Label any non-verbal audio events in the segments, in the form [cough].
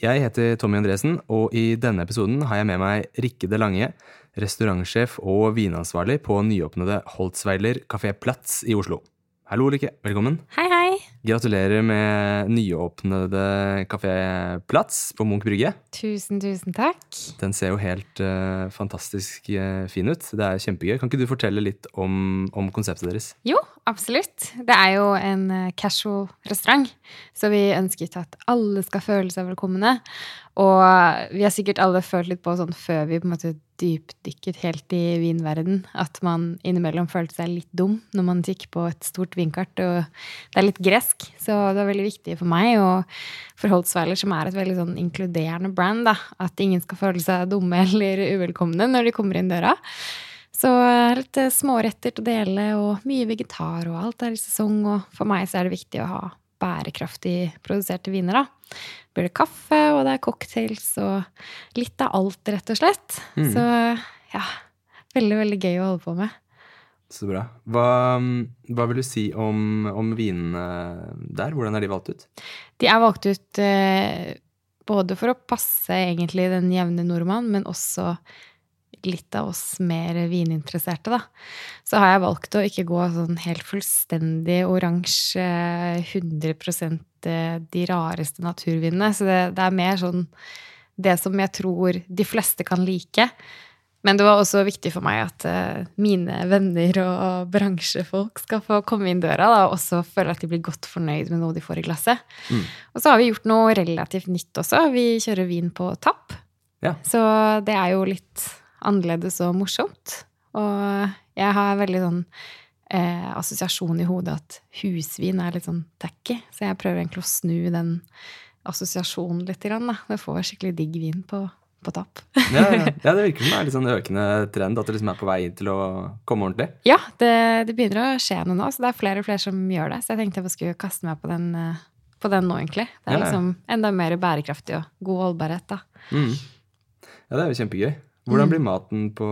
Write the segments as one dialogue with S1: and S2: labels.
S1: Jeg heter Tommy Andresen, og i denne episoden har jeg med meg Rikke De Lange, restaurantsjef og vinansvarlig på nyåpnede Holtzweiler Kafé Platz i Oslo. Hallo, Rikke. Velkommen.
S2: Hei.
S1: Gratulerer med nyåpnede Kafé Platz på Munch brygge.
S2: Tusen, tusen takk.
S1: Den ser jo helt uh, fantastisk uh, fin ut. Det er kjempegøy. Kan ikke du fortelle litt om, om konseptet deres?
S2: Jo, absolutt. Det er jo en eh, casual restaurant, så vi ønsket at alle skal føle seg velkomne. Og vi har sikkert alle følt litt på sånn før vi på en måte dypdykket helt i vinverden, at man innimellom følte seg litt dum når man gikk på et stort vinkart, og det er litt gresk. Så det var veldig viktig for meg og for Holtzweiler, som er et veldig sånn inkluderende brand, da, at ingen skal føle seg dumme [laughs] eller uvelkomne når de kommer inn døra. Så litt småretter til å dele, og mye vegetar, og alt er i sesong. Og for meg så er det viktig å ha bærekraftig produserte viner, da. Blir det kaffe, og det er cocktails, og litt av alt, rett og slett.
S1: Mm.
S2: Så ja, veldig, veldig gøy å holde på med.
S1: Så bra. Hva, hva vil du si om, om vinene der? Hvordan er de valgt ut?
S2: De er valgt ut eh, både for å passe egentlig den jevne nordmann, men også litt av oss mer vininteresserte, da. Så har jeg valgt å ikke gå sånn helt fullstendig oransje, 100 de rareste naturvinene. Så det, det er mer sånn det som jeg tror de fleste kan like. Men det var også viktig for meg at uh, mine venner og bransjefolk skal få komme inn døra da, og også føle at de blir godt fornøyd med noe de får i glasset.
S1: Mm.
S2: Og så har vi gjort noe relativt nytt også. Vi kjører vin på tapp.
S1: Ja.
S2: Så det er jo litt annerledes og morsomt. Og jeg har veldig sånn eh, assosiasjon i hodet at husvin er litt sånn tacky, så jeg prøver egentlig å snu den assosiasjonen litt. Grann. Jeg får skikkelig digg vin på, på tapp.
S1: Ja, ja. [laughs] ja, det virker som det er litt sånn økende trend, at det liksom er på vei til å komme ordentlig.
S2: Ja, det, det begynner å skje noe nå, så det er flere og flere som gjør det. Så jeg tenkte jeg skulle kaste meg på den, eh, på den nå, egentlig. Det er
S1: ja.
S2: liksom enda mer bærekraftig og god holdbarhet, da.
S1: Mm. Ja, det er jo kjempegøy. Hvordan blir maten på,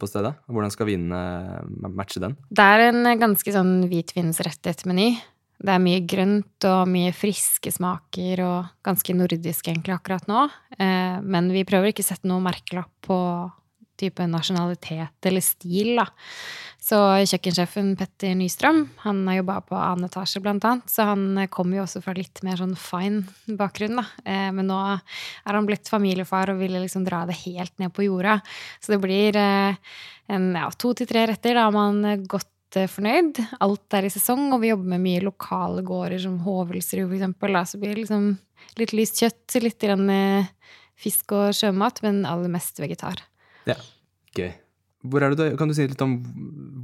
S1: på stedet? Hvordan skal vinene matche den?
S2: Det er en ganske sånn hvitvinsrettet meny. Det er mye grønt og mye friske smaker og ganske nordisk egentlig akkurat nå. Eh, men vi prøver ikke å sette noe merkelapp på type nasjonalitet eller stil, da. Så kjøkkensjefen Petter Nystrøm, han har jobba på annen etasje blant annet, så han kommer jo også fra litt mer sånn fine bakgrunn, da. Eh, men nå er han blitt familiefar og ville liksom dra det helt ned på jorda. Så det blir eh, en ja, to til tre retter, da er man godt eh, fornøyd. Alt er i sesong, og vi jobber med mye lokale gårder som Hovelsrud. Da. Så blir det liksom litt lyst kjøtt, litt eh, fisk og sjømat, men aller mest vegetar.
S1: Ja, gøy. Hvor er du, kan du si litt om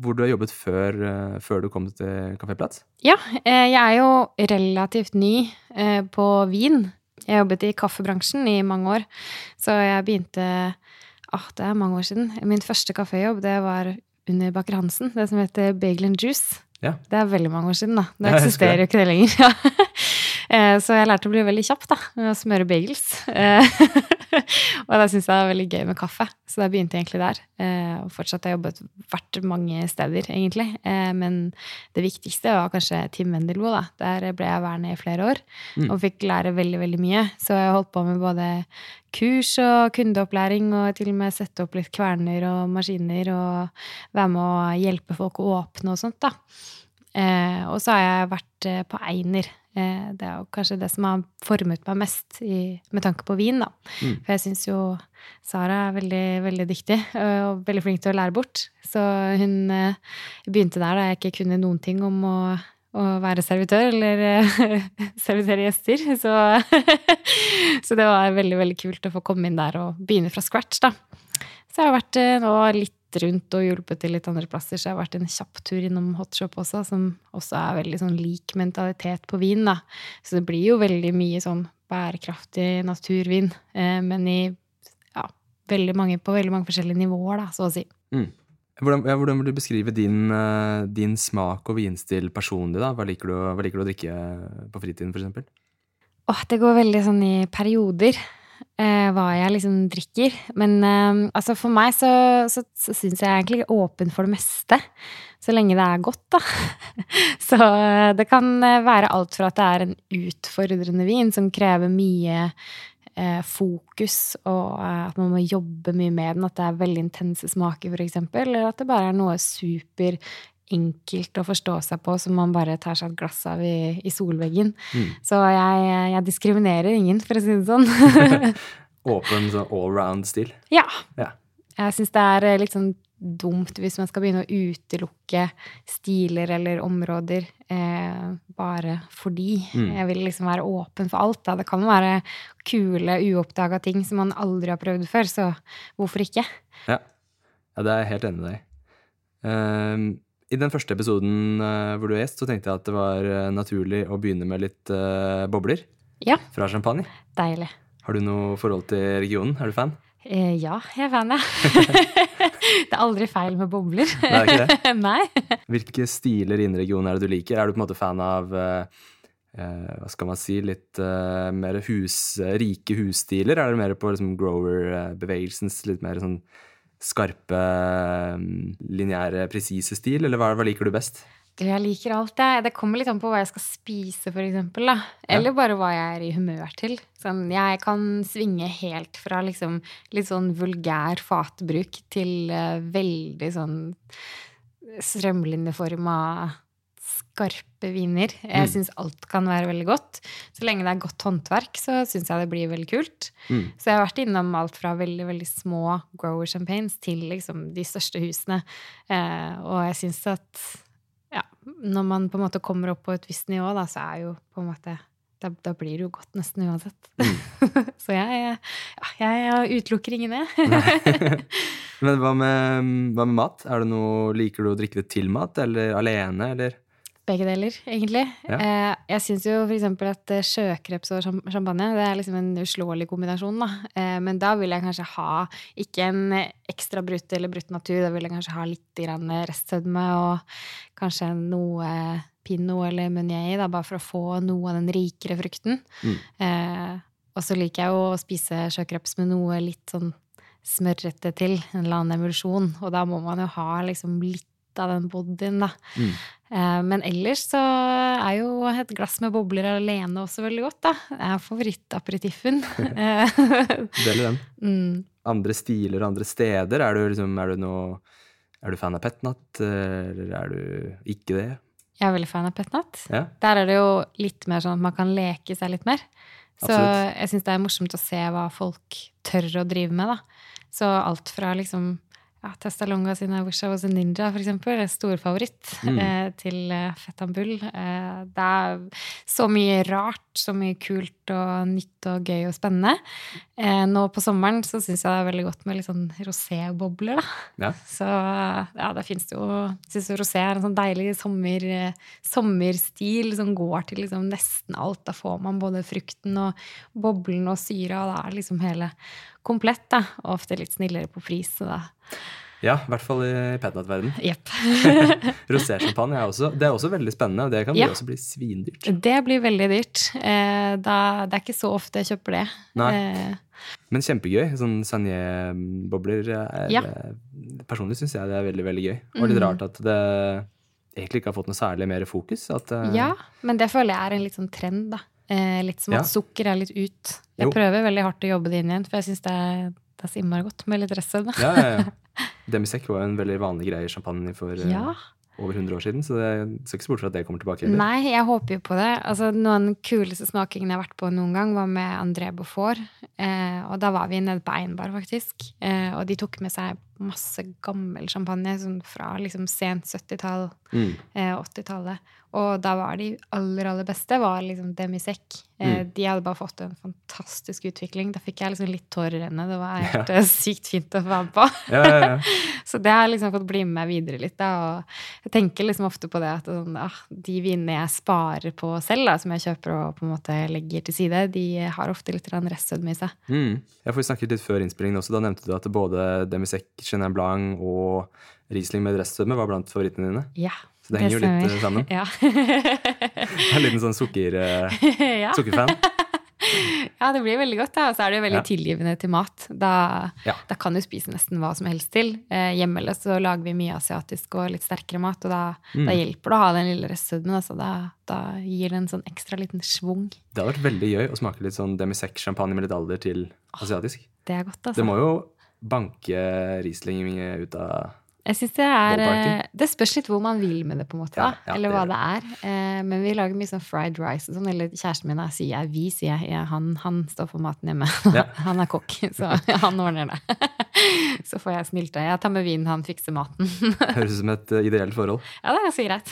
S1: hvor du har jobbet før, eh, før du kom til Kafé Platz?
S2: Ja, eh, jeg er jo relativt ny eh, på vin. Jeg jobbet i kaffebransjen i mange år, så jeg begynte ah, Det er mange år siden. Min første kaféjobb det var under Baker Hansen, det som heter Bagel and Juice.
S1: Ja.
S2: Det er veldig mange år siden, da. Det
S1: Ja,
S2: eksisterer jo ikke det lenger. [laughs] Ja. Eh, Så jeg lærte å bli veldig kjapp da, med å smøre bagels. [laughs] [laughs] Og da syntes jeg det var veldig gøy med kaffe, så da begynte jeg egentlig der. Eh, Og fortsatt har jeg jobbet vært mange steder, egentlig. Eh, Men det viktigste var kanskje Team Wendelboe, da. Der ble jeg værende i flere år
S1: Mm.
S2: og fikk lære veldig, veldig mye. Så jeg holdt på med både kurs og kundeopplæring, og til og med sette opp litt kverner og maskiner, og være med å hjelpe folk å åpne og sånt, da. Eh, og så har jeg vært på Einer. Eh, det er jo kanskje det som har formet meg mest i, med tanke på vin, da.
S1: Mm.
S2: For jeg syns jo Sara er veldig, veldig dyktig eh, og veldig flink til å lære bort. Så hun eh, begynte der da jeg ikke kunne noen ting om å, å være servitør eller [laughs] servitere gjester. Så, [laughs] så det var veldig, veldig kult å få komme inn der og begynne fra scratch, da. Så jeg har vært nå litt rundt og hjulpet til litt andre plasser, så jeg har vært en kjapp tur innom Hotshop også, som også er veldig sånn lik mentalitet på vin, da. Så det blir jo veldig mye sånn bærekraftig naturvin, eh, men i ja, veldig mange, på veldig mange forskjellige nivåer, da, så å si.
S1: Mm. Hvordan, ja, hvordan vil du beskrive din, eh, din smak og vinstil personlig? da? Hva liker du, hva liker du å drikke på fritiden, f.eks.?
S2: Åh, det går veldig sånn i perioder hva jeg liksom drikker. Men eh, altså for meg så, så, så syns jeg egentlig er åpen for det meste. Så lenge det er godt, da. [laughs] så eh, det kan eh, være alt fra at det er en utfordrende vin som krever mye eh, fokus, og eh, at man må jobbe mye med den, at det er veldig intense smaker, eksempel, eller at det bare er noe super enkelt å forstå seg på som man bare tar seg et glass av i, i solveggen.
S1: Mm.
S2: Så jeg, jeg diskriminerer ingen, for å si det sånn. [laughs] [laughs]
S1: Åpen sånn allround-stil?
S2: ja.
S1: Ja.
S2: Jeg syns det er eh, litt sånn dumt hvis man skal begynne å utelukke stiler eller områder eh, bare fordi.
S1: Mm.
S2: Jeg vil liksom være åpen for alt. Da. Det kan være kule, uoppdaga ting som man aldri har prøvd før, så hvorfor ikke?
S1: Ja. ja, det er jeg helt enig med deg i. Ehm, I den første episoden eh, hvor du er gjest, så tenkte jeg at det var eh, naturlig å begynne med litt eh, bobler
S2: Ja,
S1: fra champagne.
S2: deilig.
S1: Har du noe forhold til regionen? Er du fan?
S2: Eh, ja, jeg er fan, jeg. [laughs] det er aldri feil med bobler.
S1: Det er ikke det? [laughs]
S2: Nei.
S1: Hvilke stiler innen regionen er det du liker? Er du på en måte fan av eh, hva skal man si, litt eh, mer hus, rike husstiler? Er det mer på liksom, grower-bevegelsens litt mer sånn skarpe, mm, lineære, presise stil, eller hva, hva liker du best?
S2: Jeg liker alt, jeg. Det kommer litt an på hva jeg skal spise, for eksempel. ja. Eller bare hva jeg er i humør til. Sånn, jeg kan svinge helt fra liksom litt sånn vulgær fatbruk til uh, veldig sånn strømlinjeforma skarpe viner. Jeg
S1: Mm.
S2: syns alt kan være veldig godt. Så lenge det er godt håndverk, så syns jeg det blir veldig kult.
S1: Mm.
S2: Så jeg har vært innom alt fra veldig veldig små grower champagnes til liksom de største husene. Eh, og jeg syns at ja, når man på en måte kommer opp på et visst nivå, da, så er jo på en måte da, da blir det jo godt nesten uansett. [laughs] så jeg, ja, jeg utelukker ingen, jeg. [laughs]
S1: Men hva med, hva med mat? Er det noe, liker du å drikke det til mat, eller alene, eller?
S2: Begge deler, egentlig.
S1: Ja.
S2: Eh, jeg syns jo eksempel at eh, sjøkreps og champagne det er liksom en uslåelig kombinasjon. da. Eh, men da vil jeg kanskje ha ikke en ekstra brutt eller brutt natur, da vil jeg kanskje ha litt restsødme og kanskje noe pinot eller meunier i, da, bare for å få noe av den rikere frukten.
S1: Mm.
S2: Eh, og så liker jeg jo å spise sjøkreps med noe litt sånn smørrete til, en eller annen emulsjon, og da må man jo ha liksom litt av den bodyen, da.
S1: Mm.
S2: Eh, Men ellers så er jo et glass med bobler alene også veldig godt, da. Det er favorittaperitiffen. [laughs]
S1: Deler den. [laughs]
S2: mm.
S1: Andre stiler og andre steder? Er du, liksom, er du, noe, er du fan av petnat, eller er du ikke det?
S2: Jeg er veldig fan av petnat.
S1: Ja?
S2: Der er det jo litt mer sånn at man kan leke seg litt mer. Så
S1: Absolutt.
S2: jeg syns det er morsomt å se hva folk tør å drive med, da. Så alt fra liksom ja, Testalonga sin Wish I Was a Ninja, for eksempel, er storfavoritt,
S1: Mm.
S2: eh, til Fetambul. Eh, det er så mye rart, så mye kult og nytt og gøy og spennende. Eh, nå på sommeren så syns jeg det er veldig godt med litt sånn rosébobler, da.
S1: Ja.
S2: Så ja, det fins jo Syns jo rosé er en sånn deilig sommer, eh, sommerstil som går til liksom nesten alt. Da får man både frukten og boblen og syra, og da er liksom hele komplett, da. Og ofte litt snillere på pris, så da
S1: Ja, i hvert fall i Petnat-verdenen.
S2: Yep. [laughs]
S1: Rosé-sjampanje er også, det er også veldig spennende, og det kan
S2: Ja.
S1: også bli svindyrt.
S2: Det blir veldig dyrt. Eh, da, det er ikke så ofte jeg kjøper det.
S1: Nei.
S2: Eh,
S1: Men kjempegøy. Sånn Sanier-bobler er
S2: Ja.
S1: Personlig syns jeg det er veldig, veldig gøy. Og litt
S2: Mm.
S1: rart at det egentlig ikke har fått noe særlig mer fokus. At, eh,
S2: ja, men det føler jeg er en litt sånn trend, da. Eh, litt som
S1: Ja.
S2: at sukker er litt ut. Jeg
S1: Jo.
S2: prøver veldig hardt å jobbe det inn igjen, for jeg syns det, er- det så innmari godt med litt restsødme.
S1: Ja, ja, ja. [laughs] Demisec var en veldig vanlig greie i champagne for eh,
S2: Ja.
S1: over 100 år siden, så det ser ikke så bort fra at det kommer tilbake. Eller?
S2: Nei, jeg håper jo på det. Altså, noen av den kuleste smakingene jeg har vært på noen gang, var med André Beaufort. Eh, og da var vi nede på Einbar, faktisk. Eh, og de tok med seg masse gammel champagne sånn fra liksom sent 70-tall,
S1: Mm.
S2: eh, 80-tallet. Og da var de aller, aller beste var liksom Demisec. Eh,
S1: Mm.
S2: De hadde bare fått en fantastisk utvikling. Da fikk jeg liksom litt tårer i øynene. Det var [laughs] helt ja. sykt fint å få være med på.
S1: Ja, ja, ja. [laughs]
S2: Så det har liksom fått bli med meg videre litt. Da. Og jeg tenker liksom ofte på det at sånn, ah, de vinene jeg sparer på selv, da, som jeg kjøper og på en måte legger til side, de har ofte litt restsødme i seg.
S1: Mm. Jeg får snakket litt før innspillingen også. Da nevnte du at både Demisec, Chenin Blanc og Riesling med restsødme var blant favorittene dine.
S2: Ja.
S1: Så det henger jo litt eh, sammen. [laughs]
S2: Ja. [laughs]
S1: Er en liten sånn sukker, eh, [laughs]
S2: ja.
S1: sukkerfan.
S2: ja, det blir veldig godt, da. Og så er det jo veldig
S1: Ja.
S2: tilgivende til mat. Da,
S1: Ja.
S2: da kan du spise nesten hva som helst til. Eh, hjemme så lager vi mye asiatisk og litt sterkere mat, og da,
S1: Mm.
S2: da hjelper det å ha den lille restsødmen. Altså. Da, da gir det en sånn ekstra liten schwung.
S1: Det hadde vært veldig gøy å smake litt sånn Demisec-champagne med litt alder til asiatisk.
S2: Det er godt, altså.
S1: Det må jo banke Riesling ut av
S2: Jeg synes det er eh, Det spørs litt hvor man vil med det, på en måte.
S1: Ja, ja,
S2: eller hva
S1: det,
S2: det er. Eh, Men vi lager mye sånn fried rice og sånn. Eller kjæresten min sier jeg vi, sier jeg. Ja, han, han står for maten hjemme. [laughs] Han er kokk, så [laughs] han ordner det. [laughs] Så får jeg snilte. Jeg tar med vinen, han fikser maten.
S1: Høres ut som et eh, ideelt forhold.
S2: Ja, det er ganske greit.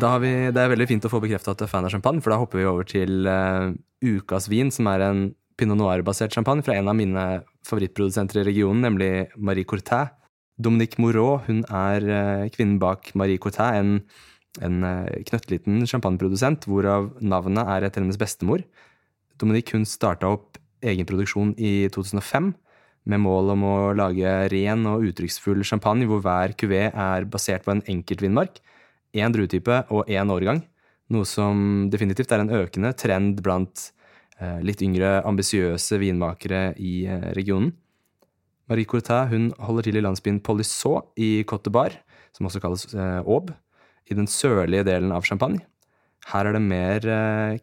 S1: Da har vi, det er veldig fint å få bekrefta at du er fan av champagne, for da hopper vi over til uh, ukas vin, som er en pinot noir-basert champagne fra en av mine favorittprodusenter i regionen, nemlig Marie Courtin. Dominique Moreau hun er eh, kvinnen bak Marie Courtin, en, en eh, knøttliten champagneprodusent, hvorav navnet er etter hennes bestemor. Dominique hun starta opp egen produksjon i 2005 med mål om å lage ren og uttrykksfull champagne hvor hver kuvé er basert på en enkeltvinmark, én druetype og én årgang, noe som definitivt er en økende trend blant litt yngre, ambisiøse vinmakere i eh, regionen. Marie Courtin hun holder til i landsbyen Polissot i Cote Bar, som også kalles eh, Aube, i den sørlige delen av Champagne. Her er det mer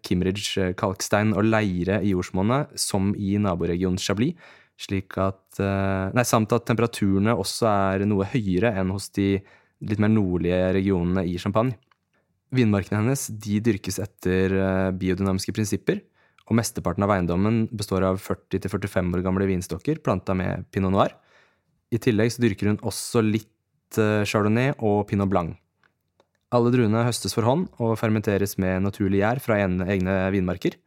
S1: Kimridge, kalkstein og leire i jordsmonnet, som i naboregionen Chablis, slik at eh, Nei, samt at temperaturene også er noe høyere enn hos de litt mer nordlige regionene i Champagne. Vinmarkene hennes de dyrkes etter eh, biodynamiske prinsipper, og mesteparten av eiendommen består av 40-45 år gamle vinstokker planta med pinot noir. I tillegg så dyrker hun også litt eh, chardonnay og pinot blanc. Alle druene høstes for hånd og fermenteres med naturlig gjær fra egne vinmarker.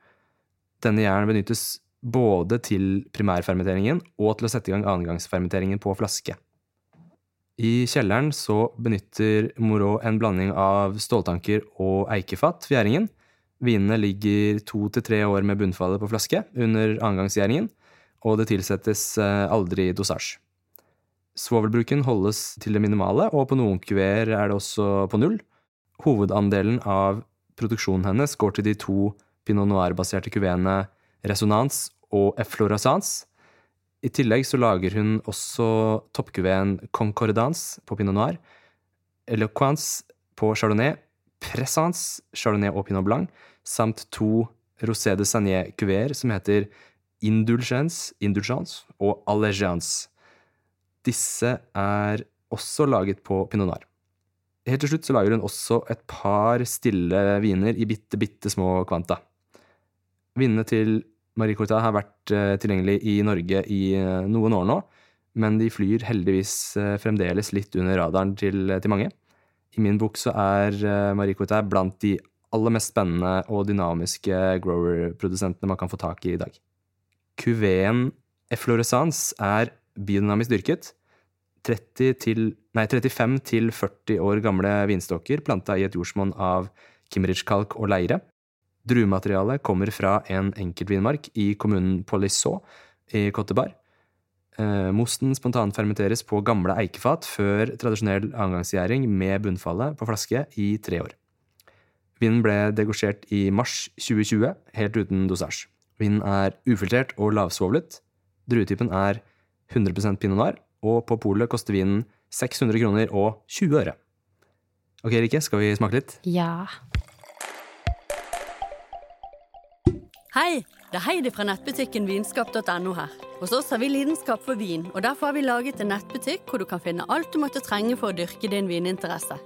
S1: Denne gjæren benyttes både til primærfermenteringen og til å sette i gang annengangsfermenteringen på flaske. I kjelleren så benytter Moreau en blanding av ståltanker og eikefat ved gjæringen. Vinene ligger to til tre år med bunnfallet på flaske under annengangsgjæringen, og det tilsettes eh, aldri dosasje. Svovelbruken holdes til det minimale, og på noen kuveer er det også på null. Hovedandelen av produksjonen hennes går til de to pinot noir-baserte kuveene Resonans og Efflorescence. I tillegg så lager hun også toppkuveen Concordance på pinot noir, Eloquence på chardonnay, Pressance, chardonnay og pinot blanc, samt to Rosé de Sagné-kuveer som heter Indulgence, Indulgence og Allegiance. Disse er også laget på pinot noir. Helt til slutt så lager hun også et par stille viner i bitte, bitte små kvanta. Vinene til Marie Corta har vært eh, tilgjengelig i Norge i eh, noen år nå, men de flyr heldigvis eh, fremdeles litt under radaren til, til mange. I min bok så er eh, Marie Courtin blant de aller mest spennende og dynamiske grower-produsentene man kan få tak i i dag. Kuveen Efflorescence er biodynamisk dyrket. 30 til, nei, 35 til 40 år gamle vinstokker planta i et jordsmonn av Kimmeridge-kalk og leire. Druematerialet kommer fra en enkeltvinmark i kommunen Polisseau i Cote Bar. Eh, mosten spontanfermenteres på gamle eikefat før tradisjonell annengangsgjæring med bunnfallet på flaske i tre år. Vinen ble degosjert i mars 2020, helt uten dosasje. Vinen er ufiltrert og lavsvovlet. Druetypen er 100% pinot noir, og på polet koster vinen 600 kroner og 20 øre. Ok, Rikke, skal vi smake litt?
S2: Ja.
S3: Hei, det er Heidi fra nettbutikken vinskap.no her. Hos oss har vi lidenskap for vin, og derfor har vi laget en nettbutikk hvor du kan finne alt du måtte trenge for å dyrke din vininteresse.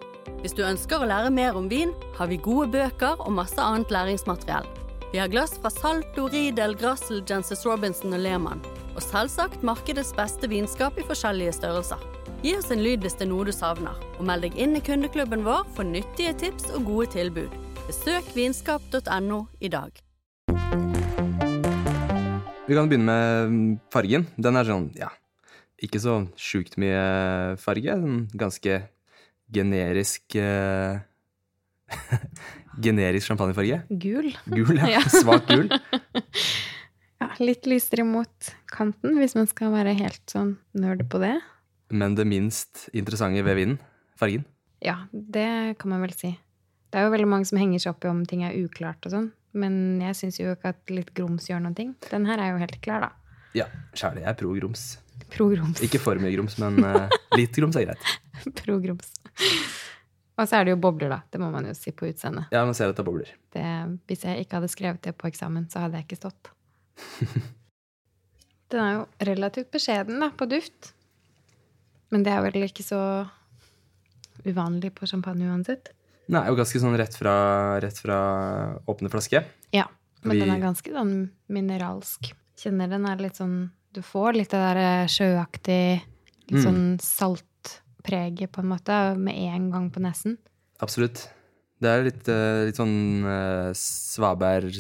S3: Hvis du ønsker å lære mer om vin, har vi gode bøker og masse annet læringsmateriell. Vi har glass fra Salto, Riedel, Grassel, Jenses Robinson og Lehmann. Og selvsagt markedets beste vinskap i forskjellige størrelser. Gi oss en lyd hvis det er noe du savner, og meld deg inn i kundeklubben vår for nyttige tips og gode tilbud. Besøk vinskap.no i dag.
S1: Vi kan begynne med fargen. Den er sånn, ja, ikke så sjukt mye farge. Sånn ganske generisk uh, [laughs] Generisk champagnefarge.
S2: Gul.
S1: Gul, ja. [laughs]
S2: Ja.
S1: Svak gul.
S2: Ja, litt lysere mot kanten, hvis man skal være helt sånn nerd på det.
S1: Men det minst interessante ved vinen, fargen.
S2: Ja, det kan man vel si. Det er jo veldig mange som henger seg opp i om ting er uklart og sånn. Men jeg syns jo ikke at litt grums gjør noen ting. Den her er jo helt klar, da.
S1: Ja, kjærlig. Jeg er pro grums.
S2: Pro grums.
S1: Ikke for mye grums, men uh, [laughs] litt grums er greit.
S2: Pro grums. Og så er det jo bobler, da. Det må man jo si på utseendet.
S1: Ja, man ser at det er bobler.
S2: Det, hvis jeg ikke hadde skrevet det på eksamen, så hadde jeg ikke stått. [laughs] Den er jo relativt beskjeden da, på duft. Men det er vel ikke så uvanlig på champagne uansett.
S1: Den er jo ganske sånn rett fra, rett fra åpne flaske.
S2: Ja, men
S1: Vi-
S2: den er ganske sånn mineralsk. Kjenner den er litt sånn Du får litt det der eh, sjøaktig, litt
S1: Mm.
S2: sånn saltpreget på en måte, med en gang på nesen.
S1: Absolutt. Det er litt, eh, litt sånn uh, svaberg,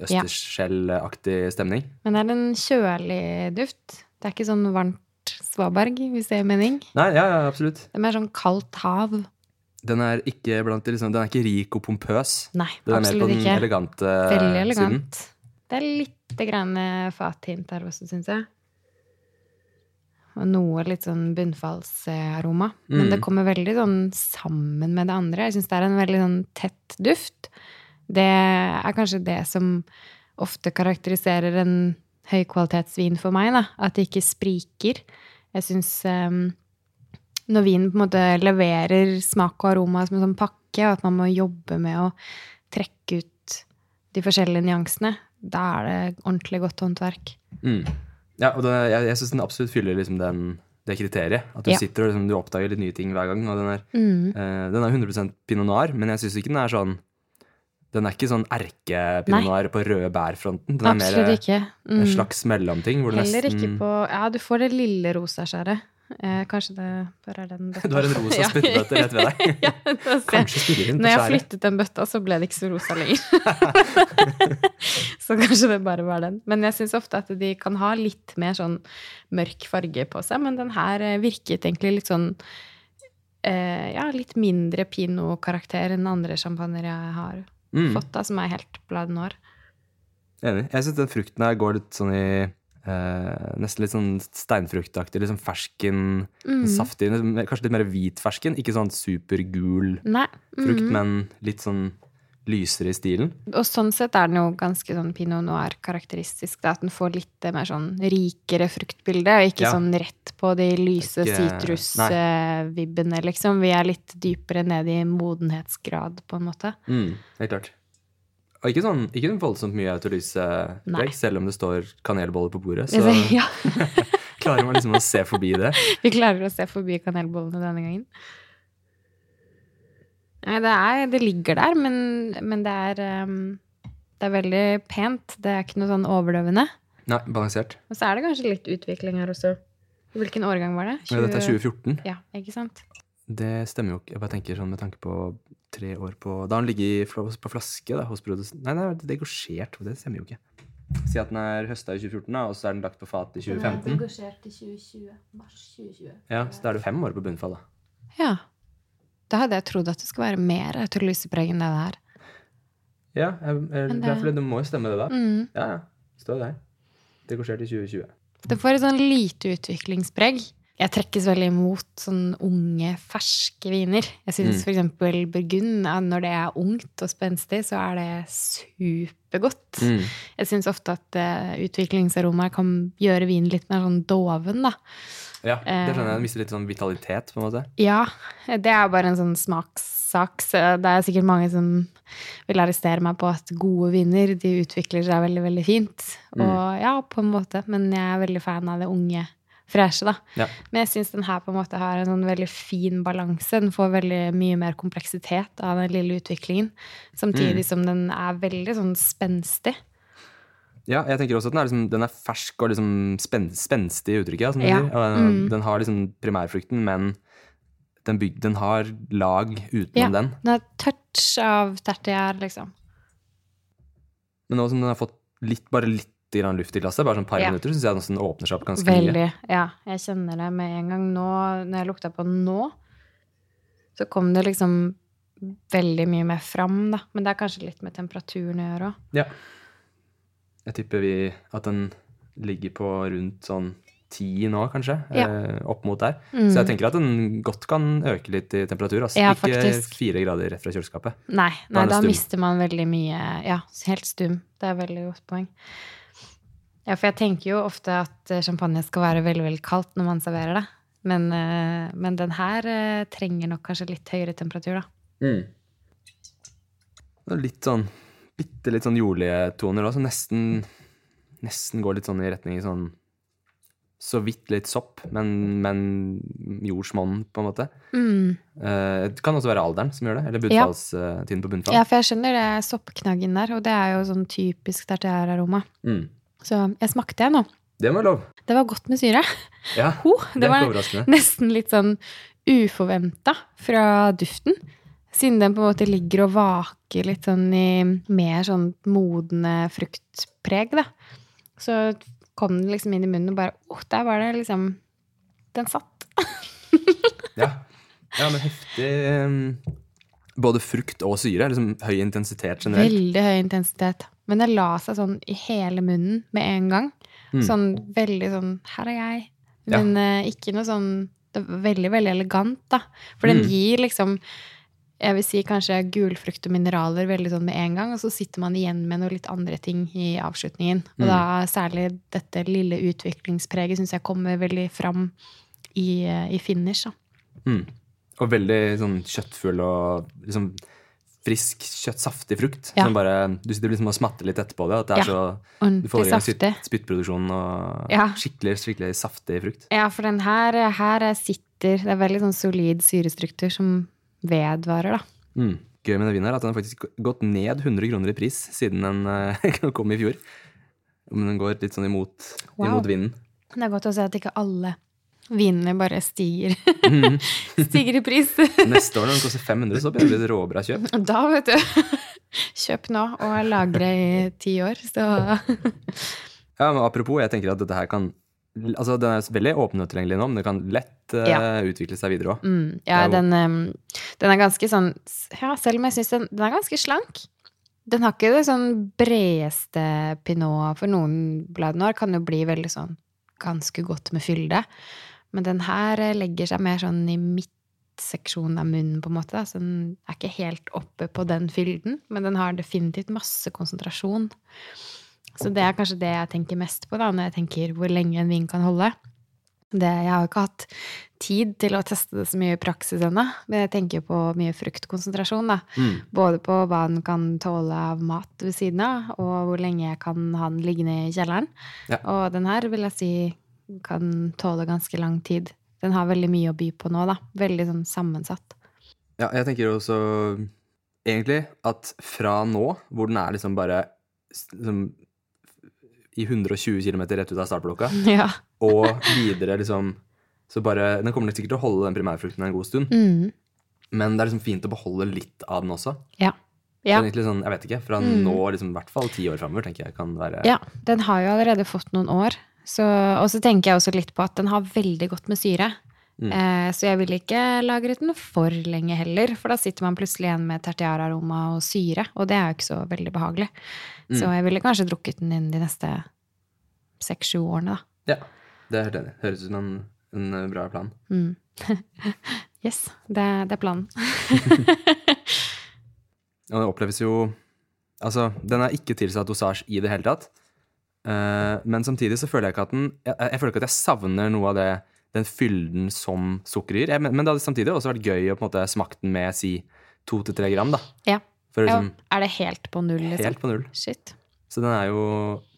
S1: østerskjellaktig stemning.
S2: Men det er en kjølig duft. Det er ikke sånn varmt svaberg, hvis det gir mening.
S1: Nei, ja, ja, absolutt.
S2: Det er mer sånn kaldt hav.
S1: Den er ikke, blant, liksom, den er ikke rik og pompøs.
S2: Nei,
S1: Den er mer på den
S2: ikke.
S1: elegante
S2: Veldig
S1: siden.
S2: elegant. Det er litt grann fathint her også, syns jeg. Og noe litt sånn bunnfallsaroma. Men
S1: Mm.
S2: det kommer veldig sånn sammen med det andre. Jeg syns det er en veldig sånn tett duft. Det er kanskje det som ofte karakteriserer en høykvalitetsvin for meg, da. At det ikke spriker. Jeg syns når vinen på en måte leverer smak og aroma som en sånn pakke, og at man må jobbe med å trekke ut de forskjellige nyansene, da er det ordentlig godt håndverk.
S1: Mm. Ja, og er- jeg, jeg syns den absolutt fyller liksom den, det kriteriet. At du
S2: Ja.
S1: sitter og liksom, du oppdager litt nye ting hver gang. Og den er,
S2: Mm.
S1: uh, den er 100 pinot noir, men jeg syns ikke den er sånn Den er ikke sånn erke-pinot noir på røde bær-fronten. Den er mer
S2: ikke.
S1: en
S2: Mm.
S1: slags mellomting.
S2: Heller
S1: nesten
S2: ikke på Ja, du får det lille rosaskjæret. Eh, kanskje det bare er den bøtta.
S1: Du har en rosa [laughs]
S2: Ja.
S1: spyttbøtte rett ved deg. [laughs]
S2: ja.
S1: Kanskje spiller inn på
S2: Når jeg
S1: har
S2: flyttet den bøtta, så ble det ikke så rosa lenger. [laughs] så kanskje det bare var den. Men jeg syns ofte at de kan ha litt mer sånn mørk farge på seg. Men den her eh, virket egentlig litt sånn eh, Ja, litt mindre pinot-karakter enn andre champagner jeg har
S1: Mm,
S2: fått, da, som er helt blad noir.
S1: enig. Jeg syns den frukten her går litt sånn i eh, Nesten litt sånn steinfruktaktig. Sånn fersken,
S2: Mm.
S1: saftig. Kanskje litt mer hvit fersken. Ikke sånn supergul
S2: Nei.
S1: frukt,
S2: mm.
S1: men litt sånn lysere i stilen.
S2: Og sånn sett er den jo ganske sånn pinot noir-karakteristisk. At den får litt mer sånn rikere fruktbilde, og ikke
S1: Ja.
S2: sånn rett på de lyse sitrusvibbene, liksom. Vi er litt dypere ned i modenhetsgrad, på en måte.
S1: Mm, helt klart. Og ikke sånn ikke sånn voldsomt mye autolysepreg, selv om det står kanelboller på bordet. Så [laughs]
S2: Ja, [laughs]
S1: klarer man liksom å se forbi det.
S2: vi klarer å se forbi kanelbollene denne gangen. Nei, det, er, det ligger der, men, men det er um, Det er veldig pent. Det er ikke noe sånn overdøvende.
S1: Nei, balansert.
S2: Og så er det kanskje litt utvikling her også. Hvilken årgang var det?
S1: Men dette er 2014.
S2: Ja, ikke sant?
S1: Det stemmer jo ikke. Jeg bare tenker sånn med tanke på tre år på Da har den ligget på flaske da, hos produsenten Nei, nei, det er degosjert. Det stemmer jo ikke. Si at den er høsta i 2014, da, og så er den lagt på fat i 2015.
S2: Den er degosjert i 2020. Mars 2020.
S1: Ja, Så da er det fem år på bunnfall, da.
S2: Ja. Da hadde jeg trodd at det skulle være mer autolysepreg enn det det er.
S1: Ja, jeg, jeg, det,
S2: det-
S1: det, det må jo stemme, det, da.
S2: Mm.
S1: Ja, ja. Står der. Degosjert i 2020.
S2: Det får et sånn lite utviklingspreg. Jeg trekkes veldig imot sånn unge, ferske viner. Jeg syns
S1: Mm.
S2: eksempel Burgund, når det er ungt og spenstig, så er det supergodt.
S1: Mm.
S2: Jeg syns ofte at uh, utviklingsaromaer kan gjøre vinen litt mer sånn doven, da.
S1: Ja, det
S2: Eh.
S1: skjønner jeg. Den mister litt sånn vitalitet, på en måte.
S2: Ja, det er bare en sånn smakssak. Så det er sikkert mange som vil arrestere meg på at gode viner, de utvikler seg veldig, veldig fint. Og ja, på en måte. Men jeg er veldig fan av det unge, freshe, da.
S1: Ja.
S2: Men jeg syns den her på en måte har en sånn veldig fin balanse. Den får veldig mye mer kompleksitet av den lille utviklingen. Samtidig som den er veldig sånn spenstig.
S1: Ja, jeg tenker også at den er, liksom, den er fersk og liksom spen spenstig i uttrykket. Som
S2: Ja. Mm.
S1: den har liksom primærfrukten, men den, byg, den har lag utenom
S2: Ja.
S1: den.
S2: Den har touch av tertiær, liksom.
S1: Men nå som den har fått litt, bare litt grann luft i glasset, bare sånn par
S2: Ja.
S1: minutter, syns jeg den åpner seg opp ganske mye.
S2: Ja, jeg kjenner det med en gang nå. Når jeg lukta på nå, så kom det liksom veldig mye mer fram, da. Men det er kanskje litt med temperaturen å gjøre òg.
S1: Ja. Jeg tipper vi at den ligger på rundt sånn ti nå, kanskje.
S2: Ja.
S1: Eh, opp mot der.
S2: Mm.
S1: Så jeg tenker at den godt kan øke litt i temperatur. Altså.
S2: Ja,
S1: Ikke
S2: faktisk.
S1: fire grader rett fra kjøleskapet.
S2: Nei, nei da,
S1: da
S2: mister man veldig mye Ja, helt stum. Det er et veldig godt poeng. Ja, for jeg tenker jo ofte at eh, champagne skal være veldig, veldig kaldt når man serverer det. Men, eh, men den her eh, trenger nok kanskje litt høyere temperatur, da.
S1: Det er Litt sånn bitte litt sånn jordlige toner òg, som nesten, nesten går litt sånn i retning sånn Så vidt litt sopp, men, men jordsmonn, på en måte.
S2: Mm.
S1: Eh, det kan også være alderen som gjør det, eller
S2: Ja.
S1: bunnfallstiden på bunnfall.
S2: Ja, for jeg skjønner det soppknaggen der, og det er jo sånn typisk tertiæraroma.
S1: Mm.
S2: Så jeg smakte jeg nå.
S1: Det var lov.
S2: Det var godt med syre.
S1: Ja, [laughs]
S2: Ho,
S1: det
S2: det var nesten litt sånn uforventa fra duften. Siden den på en måte ligger og vaker litt sånn i mer sånn modne fruktpreg, da. Så kom den liksom inn i munnen og bare Åh, der var det liksom Den satt. [laughs]
S1: Ja. ja, men heftig um, Både frukt og syre. Liksom høy intensitet generelt.
S2: Veldig høy intensitet. Men det la seg sånn i hele munnen med en gang.
S1: Mm.
S2: Sånn veldig sånn Her er jeg.
S1: Ja.
S2: Men eh, ikke noe sånn Veldig, veldig elegant, da. For den
S1: Mm.
S2: gir liksom jeg vil si kanskje gulfrukt og mineraler veldig sånn med en gang, og så sitter man igjen med noe litt andre ting i avslutningen. Og
S1: Mm.
S2: da særlig dette lille utviklingspreget syns jeg kommer veldig fram i, eh, i finish. Da.
S1: Mm. Og veldig sånn kjøttfull og liksom frisk, kjøtt, saftig frukt.
S2: Ja.
S1: Som bare, du sitter liksom og smatter litt etterpå det. At det er
S2: Ja.
S1: så, du får i gang spytt,
S2: saftig.
S1: spyttproduksjon og
S2: Ja.
S1: skikkelig, skikkelig saftig frukt.
S2: Ja, for den her, her sitter Det er veldig sånn solid syrestruktur som vedvarer, da.
S1: Mm. Gøy med den vinen her, at den har faktisk gått ned 100 kroner i pris siden den eh, [laughs] kom i fjor. Men den går litt sånn imot,
S2: Wow.
S1: imot vinden.
S2: Det er godt å se at ikke alle vinene bare stiger,
S1: Mhm. [laughs]
S2: stiger i pris. [laughs]
S1: Neste år når den koster 500, så blir det et råbra kjøp. [laughs]
S2: Da, vet du. Kjøp nå og lagre i ti år, så
S1: Ja, men Apropos, jeg tenker at dette her kan Altså, Den er veldig åpen og tilgjengelig nå, men det kan lett uh,
S2: Ja.
S1: utvikle seg videre òg.
S2: mm, Ja,
S1: jo-
S2: den, um, den er ganske sånn Ja, selv om jeg syns den, den er ganske slank. Den har ikke det sånn bredeste pinot For noen bladene kan jo bli veldig sånn ganske godt med fylde. Men den her eh, legger seg mer sånn i midtseksjonen av munnen, på en måte. da. Så den er ikke helt oppe på den fylden, men den har definitivt masse konsentrasjon. Så det er kanskje det jeg tenker mest på da, når jeg tenker hvor lenge en vin kan holde. Det, jeg har jo ikke hatt tid til å teste det så mye i praksis ennå, men jeg tenker på mye fruktkonsentrasjon. da.
S1: Mm.
S2: Både på hva den kan tåle av mat ved siden av, og hvor lenge jeg kan ha den liggende i kjelleren.
S1: Ja.
S2: Og den her vil jeg si kan tåle ganske lang tid. Den har veldig mye å by på nå, da. Veldig sånn sammensatt.
S1: Ja, jeg tenker også egentlig at fra nå, hvor den er liksom bare liksom, i 120 km rett ut av startblokka, [laughs]
S2: Ja.
S1: og videre liksom Så bare Den kommer sikkert til å holde den primærfrukten en god stund,
S2: Mm.
S1: men det er liksom fint å beholde litt av den også.
S2: Ja. Ja.
S1: sånn, jeg vet ikke, Fra
S2: Mm.
S1: nå, liksom, i hvert fall ti år framover, tenker jeg kan være
S2: ja. Den har jo allerede fått noen år. Så, og så tenker jeg også litt på at den har veldig godt med syre.
S1: Mm.
S2: Eh, så jeg ville ikke lagret den for lenge heller, for da sitter man plutselig igjen med tertiararoma og syre, og det er jo ikke så veldig behagelig.
S1: Mm.
S2: Så jeg ville kanskje drukket den inn de neste seks-sju årene, da.
S1: Ja, det er helt enig. Høres ut som en, en eh, bra plan.
S2: Mm. [laughs] yes, det, det er planen. [laughs]
S1: Og det oppleves jo Altså, den er ikke tilsatt dosasje i det hele tatt. Eh, men samtidig så føler jeg ikke at den jeg, jeg føler ikke at jeg savner noe av det den fylden som sukker gir. Men, men det hadde samtidig også vært gøy å på en måte smake den med si to til tre gram, da.
S2: Ja.
S1: For
S2: ja.
S1: liksom
S2: Er det helt på null, liksom?
S1: helt på null.
S2: Shit.
S1: Så den er jo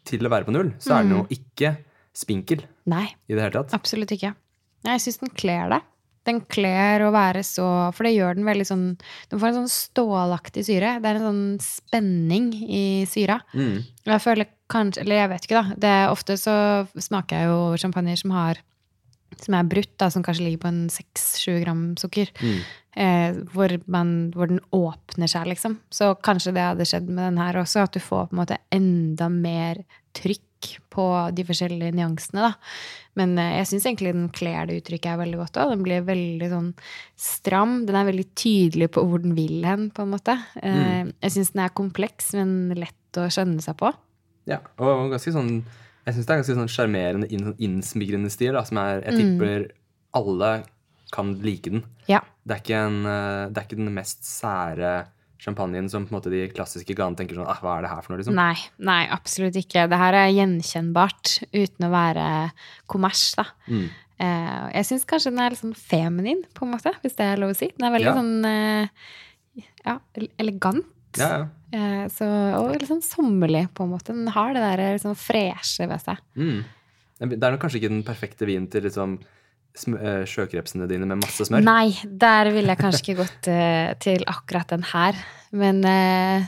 S1: Til å være på null, så er den jo
S2: Mm.
S1: ikke spinkel
S2: Nei,
S1: i det hele tatt.
S2: absolutt ikke. Jeg syns den kler det. Den kler å være så For det gjør den veldig sånn Den får en sånn stålaktig syre. Det er en sånn spenning i syra.
S1: Mm.
S2: Jeg føler kanskje Eller jeg vet ikke, da. Det ofte så smaker jeg jo champagne som har som er brutt, da, som kanskje ligger på en 6-7 gram sukker.
S1: Mm.
S2: Eh, hvor, man, hvor den åpner seg, liksom. Så kanskje det hadde skjedd med den her også, at du får på en måte enda mer trykk på de forskjellige nyansene, da. Men eh, jeg syns egentlig den kler det uttrykket er veldig godt òg. Den blir veldig sånn stram. Den er veldig tydelig på hvor den vil hen, på en måte. Mm. Jeg syns den er kompleks, men lett å skjønne seg på.
S1: Ja, og ganske sånn Jeg syns det er ganske sånn sjarmerende, inn, innsmigrende stil, da, som er Jeg tipper alle kan like den.
S2: Ja.
S1: Det er en, eh, det er ikke den mest sære champagnen som på en måte de klassiske ganene tenker sånn ah, Hva er det her for noe, liksom?
S2: Nei, nei, absolutt ikke. Det her er gjenkjennbart uten å være kommers, da.
S1: Mm.
S2: Eh, jeg syns kanskje den er litt sånn feminin, på en måte, hvis det er lov å si. Den er veldig
S1: Ja.
S2: sånn eh, ja, elegant.
S1: Ja, ja.
S2: Eh, så, og litt sånn sommerlig, på en måte. Den har det der litt sånn freshe ved seg.
S1: Mm. Det er nok kanskje ikke den perfekte vinen til liksom eh, sjøkrepsene dine med masse smør.
S2: Nei, der ville jeg kanskje ikke gått eh, til akkurat den her. Men eh,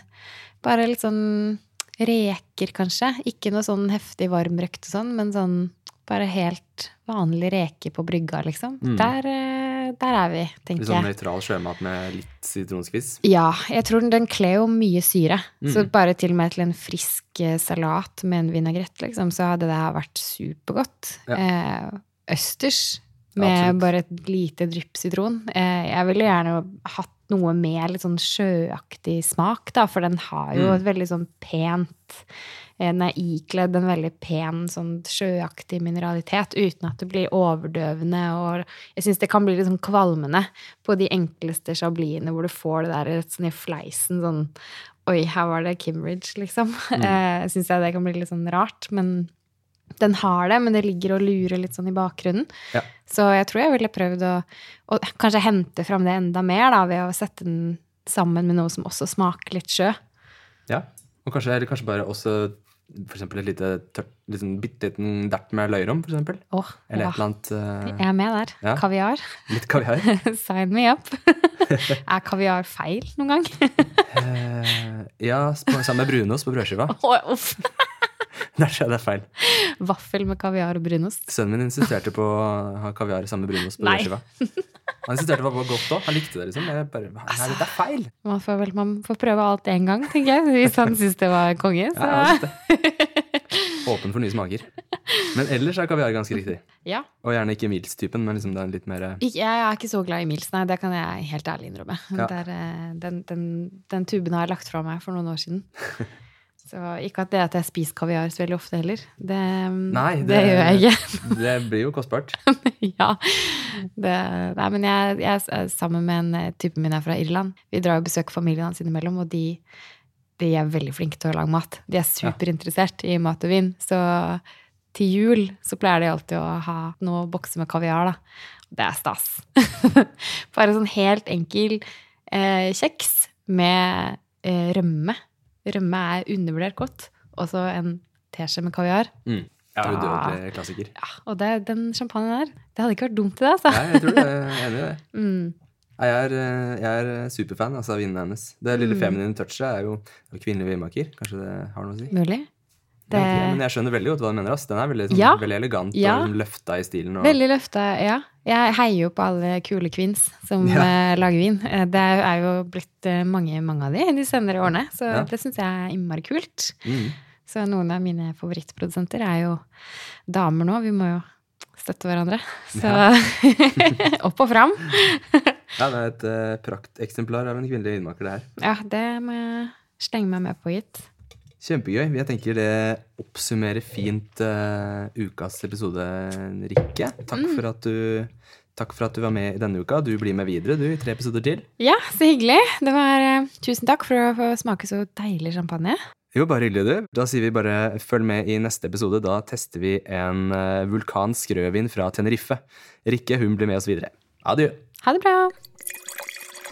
S2: bare litt sånn reker, kanskje. Ikke noe sånn heftig varmrøkt og sånn, men sånn bare helt vanlig reke på brygga, liksom.
S1: Mm.
S2: Der, eh, der er vi, tenker jeg.
S1: sånn
S2: jeg.
S1: nøytral sjømat med litt sitronskviss.
S2: Ja, jeg tror den, den kler jo mye syre.
S1: Mm.
S2: Så bare til og med til en frisk eh, salat med en vinagrett, liksom, så hadde det vært supergodt. Eh, østers med
S1: Absolutt.
S2: bare et lite drypp sitron. Eh, jeg ville gjerne hatt noe med litt sånn sjøaktig smak, da, for den har jo
S1: Mm.
S2: et veldig sånn pent eh, Den er ikledd en veldig pen sånn sjøaktig mineralitet uten at det blir overdøvende. Og jeg syns det kan bli litt sånn kvalmende på de enkleste chabliene hvor du får det der rett sånn i fleisen sånn Oi, her var det Kimridge, liksom.
S1: Mm. [laughs]
S2: Eh, syns jeg det kan bli litt sånn rart. Men den har det, men det ligger og lurer litt sånn i bakgrunnen.
S1: Ja.
S2: Så jeg tror jeg ville prøvd å, å kanskje hente fram det enda mer, da, ved å sette den sammen med noe som også smaker litt sjø.
S1: Ja. Og kanskje, eller kanskje bare også eksempel et lite tørt, liksom bitte liten dert med løyrom, for eksempel. Eller
S2: ja.
S1: et eller annet uh...
S2: Jeg er med der.
S1: Ja.
S2: Kaviar.
S1: litt kaviar. [laughs]
S2: Sign me up. [laughs] er kaviar feil noen gang?
S1: uh, ja, sammen med brunost på brødskiva.
S2: Åh, uff. [laughs]
S1: Der jeg det er feil.
S2: Vaffel med kaviar og brunost.
S1: Sønnen min insisterte på å ha kaviar sammen med brunost på
S2: Nei.
S1: brødskiva. Han insisterte på at det var godt òg. Han likte det, liksom. Jeg bare, Nei, dette er feil!
S2: Man får, vel, man får prøve alt én gang, tenker jeg. Hvis han syns det var konge. Så.
S1: Ja. Åpen for nye smaker. Men ellers er kaviar ganske riktig.
S2: Ja.
S1: Og gjerne ikke Mils-typen, men liksom det er litt mer
S2: Jeg er ikke så glad i Mils, nei. Det kan jeg helt ærlig innrømme.
S1: Ja.
S2: Det er, eh, den, den, den tuben har jeg lagt fra meg for noen år siden. [laughs] Så ikke at det at jeg spiser kaviar så veldig ofte heller. Det,
S1: Nei,
S2: det, gjør jeg ikke. [laughs] [laughs]
S1: Det blir jo kostbart. [laughs]
S2: ja. Det, nei, men jeg, jeg er sammen med en eh, type min er fra Irland. Vi drar og besøker familien hans innimellom, og de, de er veldig flinke til å lage mat. De er superinteressert i mat og vin. Så til jul så pleier de alltid å ha noe bokse med kaviar, da. Det er stas. Bare sånn helt enkel eh, kjeks med eh, rømme. Rømme er undervurdert godt. Og så en teskje med kaviar.
S1: Mm. Ja,
S2: Da-
S1: udødelig klassiker.
S2: Ja, og det, den champagnen der, det hadde ikke vært dumt, det, altså.
S1: Nei, jeg tror det. Jeg er enig i det. [laughs]
S2: Mm.
S1: Jeg er, eh, jeg er superfan altså, av vinene hennes. Det lille
S2: Mm.
S1: feminine touchet er jo kvinnelig vinmaker. Kanskje det har noe å si?
S2: Mulig.
S1: Det...
S2: Det-
S1: Men jeg skjønner veldig godt hva du mener. Ass. Den er veldig, sånn,
S2: Ja.
S1: veldig elegant
S2: Ja.
S1: og liksom, løfta i stilen. Og...
S2: Veldig løfta, ja. Jeg heier jo på alle kule kvinns som
S1: Ja.
S2: uh, lager vin. Eh, Det er jo blitt eh, mange, mange av de de senere årene, så
S1: Ja.
S2: det syns jeg er innmari kult.
S1: Mm.
S2: Så noen av mine favorittprodusenter er jo damer nå. Vi må jo støtte hverandre. Så [laughs] opp og fram.
S1: Ja, det er et uh, prakteksemplar av en kvinnelig vinmaker, det her.
S2: Ja, det må jeg slenge meg med på, gitt.
S1: Kjempegøy. Jeg tenker det oppsummerer fint uh, ukas episode, Rikke. Takk,
S2: Mm.
S1: for at du, takk for at du var med i denne uka. Du blir med videre, du, i tre episoder til.
S2: Ja, så hyggelig. Det var uh, Tusen takk for å få smake så deilig champagne.
S1: Jo, bare hyggelig, du. Da sier vi bare følg med i neste episode. Da tester vi en uh, vulkansk rødvin fra Tenerife. Rikke, hun blir med oss videre. Adjø.
S2: Ha det bra.